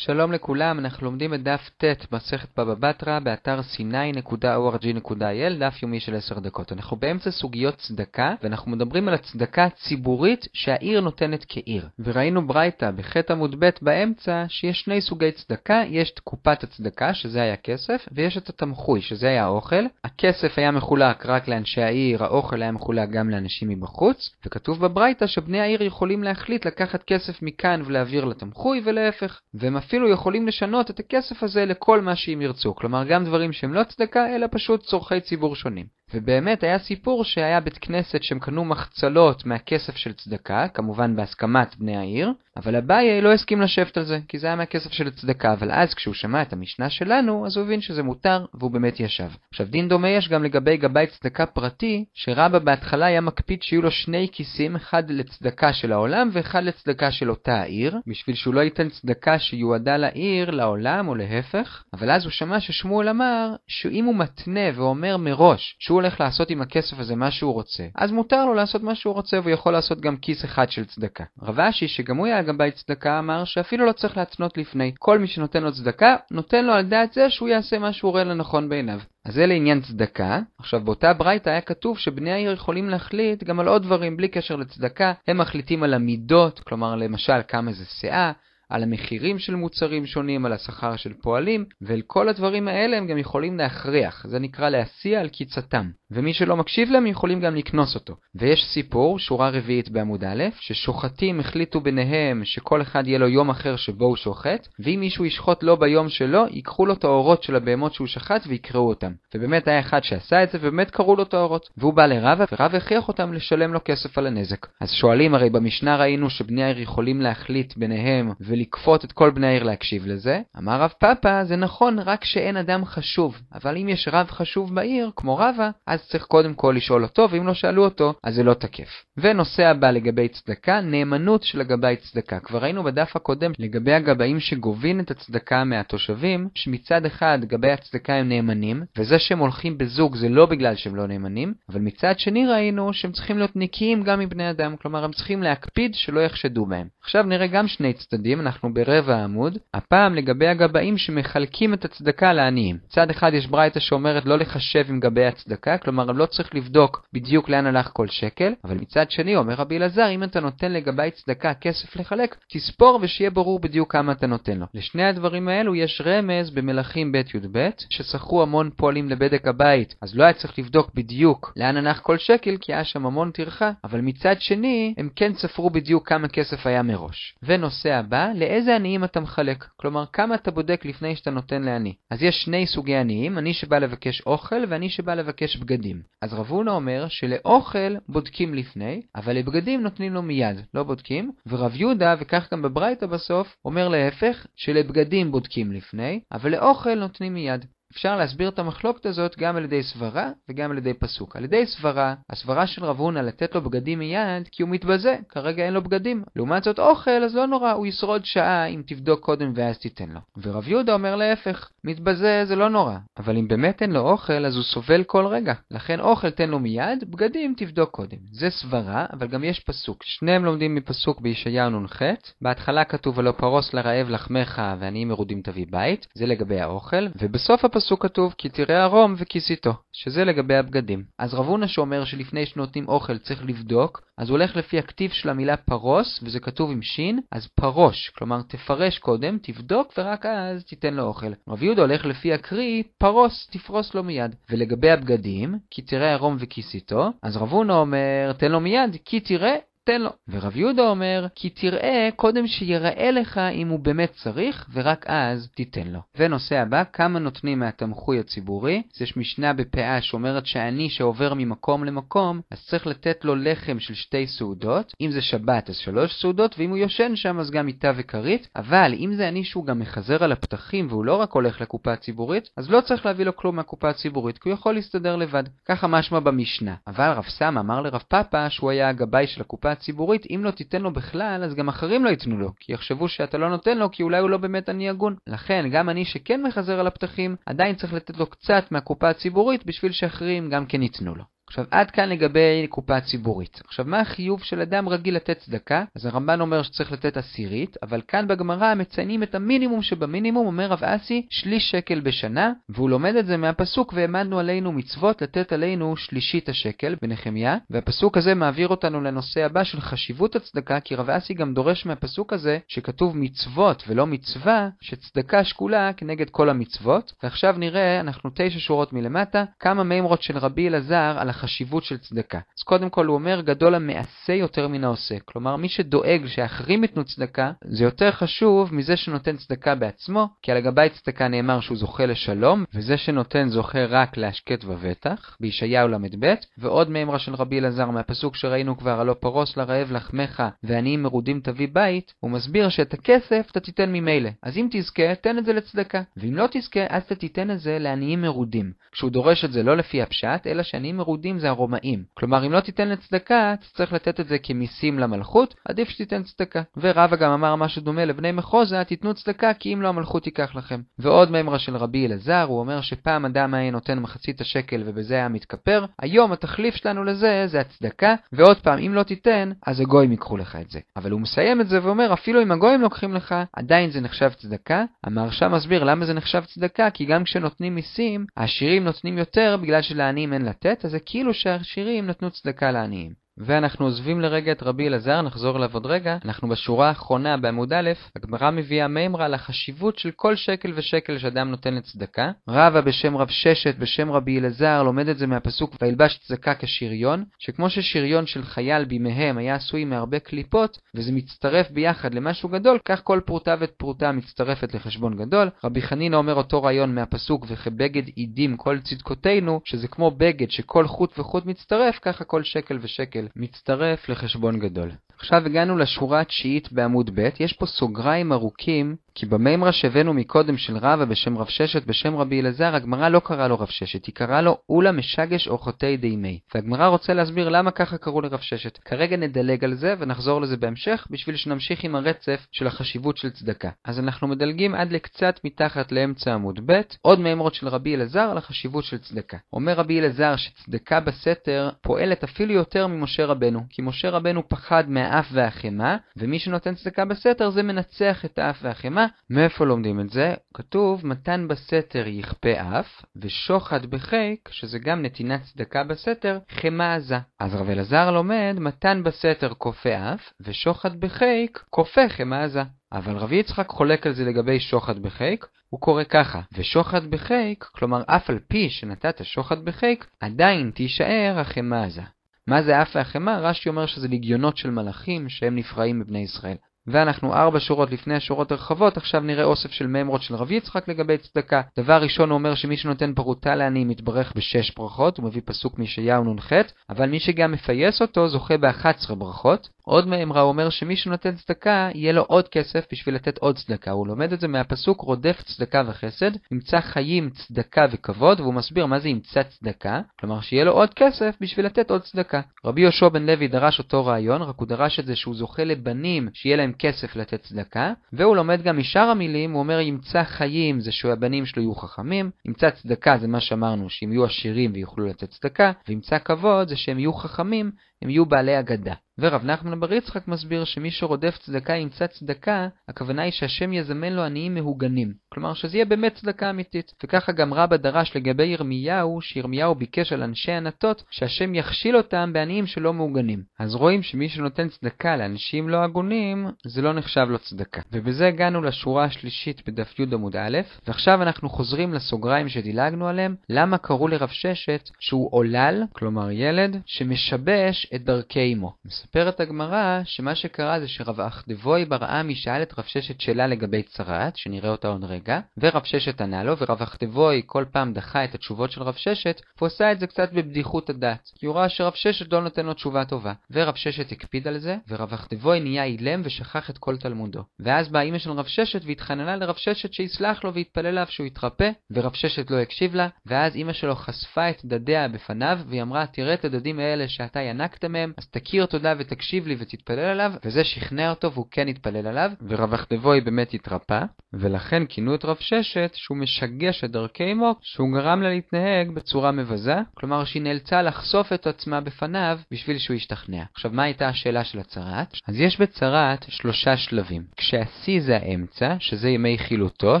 שלום לכולם, אנחנו לומדים את דף ט' מסכת בבא בתרא באתר sny.org.il, דף יומי של 10 דקות. אנחנו באמצע סוגיות צדקה, ואנחנו מדברים על הצדקה הציבורית שהעיר נותנת כעיר. וראינו ברייתא בחטא עמוד ב' באמצע שיש שני סוגי צדקה, יש את קופת הצדקה, שזה היה כסף, ויש את התמחוי, שזה היה האוכל. הכסף היה מחולק רק לאנשי העיר, האוכל היה מחולק גם לאנשים מבחוץ, וכתוב בברייתא שבני העיר יכולים להחליט לקחת כסף מכאן ולהעביר לתמחוי ולהפך. אפילו יכולים לשנות את הכסף הזה לכל מה שהם ירצו, כלומר גם דברים שהם לא צדקה, אלא פשוט צורכי ציבור שונים. ובאמת היה סיפור שהיה בית כנסת שהם קנו מחצלות מהכסף של צדקה, כמובן בהסכמת בני העיר, אבל אביי לא הסכים לשבת על זה, כי זה היה מהכסף של צדקה, אבל אז כשהוא שמע את המשנה שלנו, אז הוא הבין שזה מותר, והוא באמת ישב. עכשיו דין דומה יש גם לגבי גבאי צדקה פרטי, שרבא בהתחלה היה מקפיד שיהיו לו שני כיסים, אחד לצדקה של העולם ואחד לצדקה של אותה העיר, בשביל שהוא לא ייתן צדקה שיועדה לעיר, לעולם או להפך, אבל אז הוא שמע ששמואל אמר, שאם הוא מתנה ואומר מראש שהוא הולך לעשות עם הכסף הזה מה שהוא רוצה, אז מותר לו לעשות מה שהוא רוצה והוא יכול לעשות גם כיס אחד של צדקה. רב אשי, שגם הוא היה גבאי צדקה, אמר שאפילו לא צריך להתנות לפני. כל מי שנותן לו צדקה, נותן לו על דעת זה שהוא יעשה מה שהוא רואה לנכון בעיניו. אז זה לעניין צדקה. עכשיו באותה ברייתא היה כתוב שבני העיר יכולים להחליט גם על עוד דברים בלי קשר לצדקה. הם מחליטים על המידות, כלומר למשל כמה זה שאה, על המחירים של מוצרים שונים, על השכר של פועלים, ואל כל הדברים האלה הם גם יכולים להכריח, זה נקרא להסיע על קיצתם. ומי שלא מקשיב להם יכולים גם לקנוס אותו. ויש סיפור, שורה רביעית בעמוד א', ששוחטים החליטו ביניהם שכל אחד יהיה לו יום אחר שבו הוא שוחט, ואם מישהו ישחוט לא ביום שלו, ייקחו לו את האורות של הבהמות שהוא שחט ויקראו אותם. ובאמת היה אחד שעשה את זה, ובאמת קראו לו את האורות. והוא בא לרבה, ורב הכריח אותם לשלם לו כסף על הנזק. אז שואלים, הרי במשנה ראינו שבני העיר יכולים להחליט ביניהם ולכפות את כל בני העיר להקשיב לזה. אמר רב פאפה, זה נכון רק שאין אדם חשוב, אבל אם יש רב חשוב בעיר, כמו רבה, אז צריך קודם כל לשאול אותו, ואם לא שאלו אותו, אז זה לא תקף. ונושא הבא לגבי צדקה, נאמנות של הגבאי צדקה. כבר ראינו בדף הקודם לגבי הגבאים שגובים את הצדקה מהתושבים, שמצד אחד גבאי הצדקה הם נאמנים, וזה שהם הולכים בזוג זה לא בגלל שהם לא נאמנים, אבל מצד שני ראינו שהם צריכים להיות נקיים גם מבני אדם, כלומר הם צריכים להקפיד שלא יחשדו בהם. עכשיו נראה גם שני צדדים, אנחנו ברבע העמוד, הפעם לגבי הגבאים שמחלקים את הצדקה לעניים. מצד אחד יש ברייתא שאומרת לא לחשב עם גבאי הצדקה, כלומר לא צריך לבדוק בדיוק לאן הלך כל שקל, אבל מצד שני אומר רבי אלעזר, אם אתה נותן לגבאי צדקה כסף לחלק, תספור ושיהיה ברור בדיוק כמה אתה נותן לו. לשני הדברים האלו יש רמז במלכים ב' י"ב, ששכרו המון פועלים לבדק הבית, אז לא היה צריך לבדוק בדיוק לאן הלך כל שקל, כי היה שם המון טרחה, אבל מצד שני, הם כן ספרו בדיוק כמה כסף היה מראש. ונושא הבא, לאיזה עניים אתה מחלק? כלומר, כמה אתה בודק לפני שאתה נותן לעני. אז יש שני סוגי עניים, עני שבא לבקש אוכל ועני שבא לבקש בגדים. אז רב הונא אומר שלאוכל בודקים לפני, אבל לבגדים נותנים לו מיד, לא בודקים, ורב יהודה, וכך גם בברייתא בסוף, אומר להפך, שלבגדים בודקים לפני, אבל לאוכל נותנים מיד. אפשר להסביר את המחלוקת הזאת גם על ידי סברה וגם על ידי פסוק. על ידי סברה, הסברה של רב הונא לתת לו בגדים מיד כי הוא מתבזה, כרגע אין לו בגדים. לעומת זאת אוכל, אז לא נורא, הוא ישרוד שעה אם תבדוק קודם ואז תיתן לו. ורב יהודה אומר להפך, מתבזה זה לא נורא, אבל אם באמת אין לו אוכל אז הוא סובל כל רגע. לכן אוכל תן לו מיד, בגדים תבדוק קודם. זה סברה, אבל גם יש פסוק. שניהם לומדים מפסוק בישעיהו נ"ח. בהתחלה כתוב הלא פרוס לרעב לחמך ועניים מרודים תביא בית, זה לגבי האוכל, ובסוף הפסוק בפסוק כתוב כי תראה ערום וכיסיתו, שזה לגבי הבגדים. אז רב הונא שאומר שלפני שנותנים אוכל צריך לבדוק, אז הוא הולך לפי הכתיב של המילה פרוס, וזה כתוב עם שין, אז פרוש, כלומר תפרש קודם, תבדוק ורק אז תיתן לו אוכל. רב יהודה הולך לפי הקריא, פרוס, תפרוס לו מיד. ולגבי הבגדים, כי תראה ערום וכיסיתו, אז רב הונא אומר, תן לו מיד, כי תראה תן לו. ורב יהודה אומר, כי תראה קודם שיראה לך אם הוא באמת צריך, ורק אז תיתן לו. ונושא הבא, כמה נותנים מהתמחוי הציבורי? אז יש משנה בפאה שאומרת שעני שעובר ממקום למקום, אז צריך לתת לו לחם של שתי סעודות. אם זה שבת אז שלוש סעודות, ואם הוא יושן שם אז גם מיטה וכרית. אבל אם זה עני שהוא גם מחזר על הפתחים והוא לא רק הולך לקופה הציבורית, אז לא צריך להביא לו כלום מהקופה הציבורית, כי הוא יכול להסתדר לבד. ככה משמע במשנה. אבל רב סם אמר לרב פאפה שהוא היה הגבאי של הקופה הציבורית, אם לא תיתן לו בכלל, אז גם אחרים לא ייתנו לו, כי יחשבו שאתה לא נותן לו, כי אולי הוא לא באמת עני הגון. לכן, גם אני שכן מחזר על הפתחים, עדיין צריך לתת לו קצת מהקופה הציבורית בשביל שאחרים גם כן ייתנו לו. עכשיו, עד כאן לגבי קופה ציבורית. עכשיו, מה החיוב של אדם רגיל לתת צדקה? אז הרמב"ן אומר שצריך לתת עשירית, אבל כאן בגמרא מציינים את המינימום שבמינימום, אומר רב אסי, שליש שקל בשנה, והוא לומד את זה מהפסוק, והעמדנו עלינו מצוות לתת עלינו שלישית השקל בנחמיה, והפסוק הזה מעביר אותנו לנושא הבא של חשיבות הצדקה, כי רב אסי גם דורש מהפסוק הזה, שכתוב מצוות ולא מצווה, שצדקה שקולה כנגד כל המצוות. ועכשיו נראה, אנחנו תשע שורות מלמטה, כמה מימרות של רבי אלעזר על החשיבות של צדקה. אז קודם כל הוא אומר, גדול המעשה יותר מן העושה. כלומר, מי שדואג שאחרים ייתנו צדקה, זה יותר חשוב מזה שנותן צדקה בעצמו, כי על הגבי צדקה נאמר שהוא זוכה לשלום, וזה שנותן זוכה רק להשקט ובטח, בישעיהו ל"ב, ועוד מימרה של רבי אלעזר מהפסוק שראינו כבר, הלא פרוס לרעב לחמך ועניים מרודים תביא בית, הוא מסביר שאת הכסף אתה תיתן ממילא. אז אם תזכה, תן את זה לצדקה. ואם לא תזכה, אז אתה תיתן את זה לעניים מרודים. כשהוא דורש את זה לא לפי הפשט, אלא שעניים מרודים זה הרומאים. כלומר, אם לא תיתן לצדקה, צריך לתת את זה כמיסים למלכות, עדיף שתיתן צדקה. ורבא גם אמר משהו דומה לבני מחוזה, תיתנו צדקה כי אם לא המלכות תיקח לכם. ועוד מימרה של רבי אלעזר, הוא אומר שפעם אדם היה נותן מחצית השקל ובזה היה מתכפר, היום התחליף שלנו לזה זה הצדקה, ועוד פעם, אם לא תיתן, אז הגויים ייקחו לך את זה. אבל הוא מסיים את זה ואומר, אפילו אם הגויים לוקחים לך, עדיין זה נחשב צדקה. המהרש"א מסביר למה זה נחשב צדקה, כי גם כשנותנים מיסים, העשירים נותנים יותר בגלל שלעניים אין לתת, אז זה כאילו שהעשירים נתנו צדקה לעניים. ואנחנו עוזבים לרגע את רבי אלעזר, נחזור אליו עוד רגע. אנחנו בשורה האחרונה בעמוד א', הגמרא מביאה מימרה על החשיבות של כל שקל ושקל שאדם נותן לצדקה. רבא בשם רב ששת, בשם רבי אלעזר, לומד את זה מהפסוק וילבש צדקה כשריון, שכמו ששריון של חייל בימיהם היה עשוי מהרבה קליפות, וזה מצטרף ביחד למשהו גדול, כך כל פרוטה ופרוטה מצטרפת לחשבון גדול. רבי חנינא אומר אותו רעיון מהפסוק וכבגד עידים כל צדקותינו, שזה כמו בגד שכל חוט וחוט מצטרף, ככה כל שקל ושקל מצטרף לחשבון גדול. עכשיו הגענו לשורה התשיעית בעמוד ב', יש פה סוגריים ארוכים, כי במימרה שהבאנו מקודם של רבא בשם רב ששת בשם רבי אלעזר, הגמרא לא קראה לו רב ששת, היא קראה לו אולה משגש אורחותי דימי. והגמרא רוצה להסביר למה ככה קראו לרב ששת. כרגע נדלג על זה ונחזור לזה בהמשך, בשביל שנמשיך עם הרצף של החשיבות של צדקה. אז אנחנו מדלגים עד לקצת מתחת לאמצע עמוד ב', עוד מימרות של רבי אלעזר על החשיבות של צדקה. אומר רבי אלעזר שצדקה בסתר פועלת אפילו יותר ממשה רבנו, כי משה רבנו פחד מהאף והחמאה, ומי שנותן צדקה בסתר זה מנצח את האף והחמאה. מאיפה לומדים את זה? כתוב מתן בסתר יכפה אף, ושוחד בחיק, שזה גם נתינת צדקה בסתר, חמאה עזה. אז רב אלעזר לומד מתן בסתר כופה אף, ושוחד בחיק כופה חמאה עזה. אבל רבי יצחק חולק על זה לגבי שוחד בחיק, הוא קורא ככה, ושוחד בחיק, כלומר אף על פי שנתת שוחד בחיק, עדיין תישאר החמאה עזה. מה זה אף והחמאה? רש"י אומר שזה לגיונות של מלאכים שהם נפרעים מבני ישראל. ואנחנו ארבע שורות לפני השורות הרחבות, עכשיו נראה אוסף של מימרות של רבי יצחק לגבי צדקה. דבר ראשון הוא אומר שמי שנותן פרוטה לעני מתברך בשש ברכות, הוא מביא פסוק מישעיהו נ"ח, אבל מי שגם מפייס אותו זוכה ב-11 ברכות. עוד מימרה אומר שמי שנותן צדקה, יהיה לו עוד כסף בשביל לתת עוד צדקה. הוא לומד את זה מהפסוק רודף צדקה וחסד, ימצא חיים, צדקה וכבוד, והוא מסביר מה זה ימצא צדקה, כלומר שיהיה לו עוד כסף בשביל לתת עוד צדקה. רבי יהושע בן לוי דרש אותו רעיון, רק הוא דרש את זה שהוא זוכה לבנים שיהיה להם כסף לתת צדקה, והוא לומד גם משאר המילים, הוא אומר ימצא חיים זה שהבנים שלו יהיו חכמים, ימצא צדקה זה מה שאמרנו, שהם יהיו עשירים ויוכלו לתת צדקה, וימצא כבוד זה שהם יהיו חכמים, הם יהיו בעלי אגדה. ורב נחמן בר יצחק מסביר שמי שרודף צדקה ימצא צדקה, הכוונה היא שהשם יזמן לו עניים מהוגנים. כלומר שזה יהיה באמת צדקה אמיתית. וככה גם רבא דרש לגבי ירמיהו, שירמיהו ביקש על אנשי ענתות, שהשם יכשיל אותם בעניים שלא מהוגנים. אז רואים שמי שנותן צדקה לאנשים לא הגונים, זה לא נחשב לו צדקה. ובזה הגענו לשורה השלישית בדף י עמוד א', ועכשיו אנחנו חוזרים לסוגריים שדילגנו עליהם, למה קראו לרב ששת שהוא עולל, כלומר ילד, שמשבש את דרכי אמו. מספרת הגמרא שמה שקרה זה שרב אחדבוי בר עמי שאל את רב ששת שאלה לגבי צרעת, שנראה אותה עוד רגע, ורב ששת ענה לו, ורב אחדבוי כל פעם דחה את התשובות של רב ששת, והוא עשה את זה קצת בבדיחות הדעת, כי הוא ראה שרב ששת לא נותן לו תשובה טובה. ורב ששת הקפיד על זה, ורב אחדבוי נהיה אילם ושכח את כל תלמודו. ואז באה אמא של רב ששת והתחננה לרב ששת שיסלח לו ויתפלל עליו שהוא יתרפא, ורב ששת לא הקשיב לה, ואז אמא שלו חשפה את דדיה בפניו, והיא אמרה, תראה את הדדים האלה שאתה ינקת מהם, אז תכיר תודה ותקשיב לי ותתפלל עליו, וזה שכנע אותו והוא כן התפלל עליו, ורב אחדבוי באמת התרפא, ולכן כינו את רב ששת שהוא משגש את דרכי אמו, שהוא גרם לה להתנהג בצורה מבזה, כלומר שהיא נאלצה לחשוף את עצמה בפניו בשביל שהוא ישתכנע. עכשיו, מה הייתה השאלה של הצרת? אז יש בצרת שלושה שלבים. כשהשיא זה האמצע, שזה ימי חילוטו,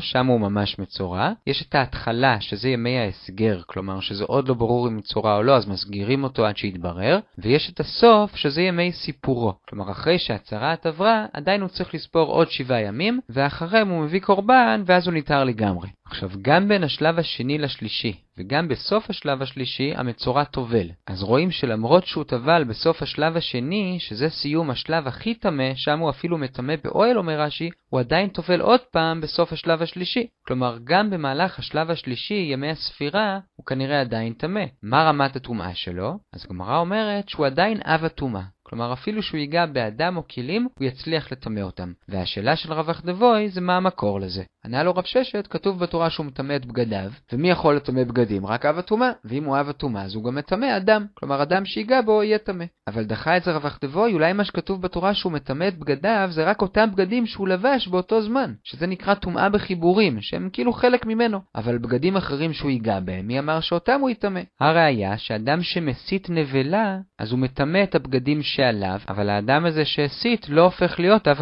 שם הוא ממש מצורע. יש את ההתחלה, שזה ימי ההסגר, כלומר שזה עוד לא ברור אם מצורע או לא, אז מסגירים אותו עד שיתברר. ויש את הסוף, שזה ימי סיפורו. כלומר, אחרי שהצרת עברה, עדיין הוא צריך לספור עוד שבעה ימים, ואחריהם הוא מביא קורבן, ואז הוא ניתר לגמרי. עכשיו, גם בין השלב השני לשלישי, וגם בסוף השלב השלישי, המצורע טובל. אז רואים שלמרות שהוא טבל בסוף השלב השני, שזה סיום השלב הכי טמא, שם הוא אפילו מטמא באוהל, אומר רש"י, הוא עדיין טובל עוד פעם בסוף השלב השלישי. כלומר, גם במהלך השלב השלישי, ימי הספירה, הוא כנראה עדיין טמא. מה רמת הטומאה שלו? אז הגמרא אומרת שהוא עדיין אב הטומאה. כלומר, אפילו שהוא ייגע באדם או כלים, הוא יצליח לטמא אותם. והשאלה של רב אכדבוי זה מה המקור לזה. ענה לו רב ששת, כתוב בתורה שהוא מטמא את בגדיו, ומי יכול לטמא בגדים? רק אב הטומאה. ואם הוא אב הטומאה, אז הוא גם מטמא אדם. כלומר, אדם שיגע בו יהיה טמא. אבל דחה את זה רב אכדבוי, אולי מה שכתוב בתורה שהוא מטמא את בגדיו, זה רק אותם בגדים שהוא לבש באותו זמן. שזה נקרא טומאה בחיבורים, שהם כאילו חלק ממנו. אבל בגדים אחרים שהוא ייגע בהם, מי אמר שאותם הוא יטמא? הראיה שאדם שמסית נבלה, אז הוא מטמא את הבגדים שעליו, אבל האדם הזה שהסית לא הופך להיות אב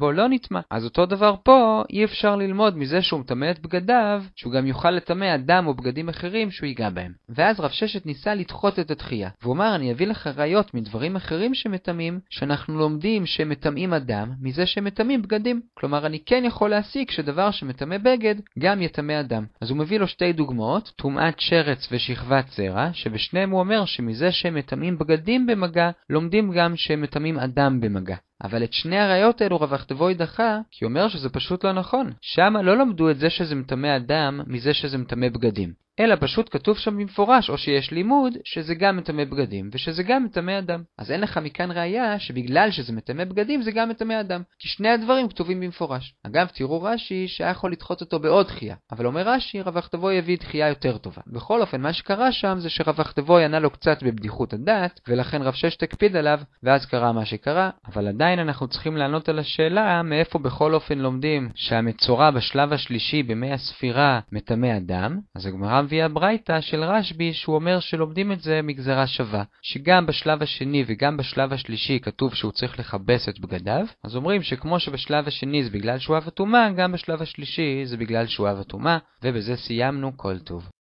בו, לא נטמע. אז אותו דבר פה, אי אפשר ללמוד מזה שהוא מטמא את בגדיו, שהוא גם יוכל לטמא אדם או בגדים אחרים שהוא ייגע בהם. ואז רב ששת ניסה לדחות את התחייה. והוא אמר, אני אביא לך ראיות מדברים אחרים שמטמאים, שאנחנו לומדים שמטמאים אדם, מזה שמטמאים בגדים. כלומר, אני כן יכול להסיק שדבר שמטמא בגד, גם יטמא אדם. אז הוא מביא לו שתי דוגמאות, טומאת שרץ ושכבת זרע, שבשניהם הוא אומר שמזה שהם מטמאים בגדים במגע, לומדים גם שהם מטמאים אדם במגע. אבל את שני הראיות האלו רב אכתבוי דחה, כי אומר שזה פשוט לא נכון. שמה לא למדו את זה שזה מטמא אדם מזה שזה מטמא בגדים. אלא פשוט כתוב שם במפורש, או שיש לימוד, שזה גם מטמא בגדים, ושזה גם מטמא אדם. אז אין לך מכאן ראייה שבגלל שזה מטמא בגדים, זה גם מטמא אדם. כי שני הדברים כתובים במפורש. אגב, תראו רש"י שהיה יכול לדחות אותו בעוד דחייה. אבל אומר רש"י, רב אכתבוי הביא דחייה יותר טובה. בכל אופן, מה שקרה שם זה שרב אכתבוי ענה לו קצת בבדיחות הדעת, ולכן רב ששת הקפיד עליו, ואז קרה מה שקרה, אבל עדיין אנחנו צריכים לענות על השאלה מאיפה בכל אופן לומדים שהמצורע בשלב השלישי בימי הספירה מטמא אדם, אז הגמרא מביאה ברייתא של רשב"י שהוא אומר שלומדים את זה מגזרה שווה, שגם בשלב השני וגם בשלב השלישי כתוב שהוא צריך לכבס את בגדיו, אז אומרים שכמו שבשלב השני זה בגלל שהוא אב הטומאה, גם בשלב השלישי זה בגלל שהוא אב הטומאה, ובזה סיימנו כל טוב.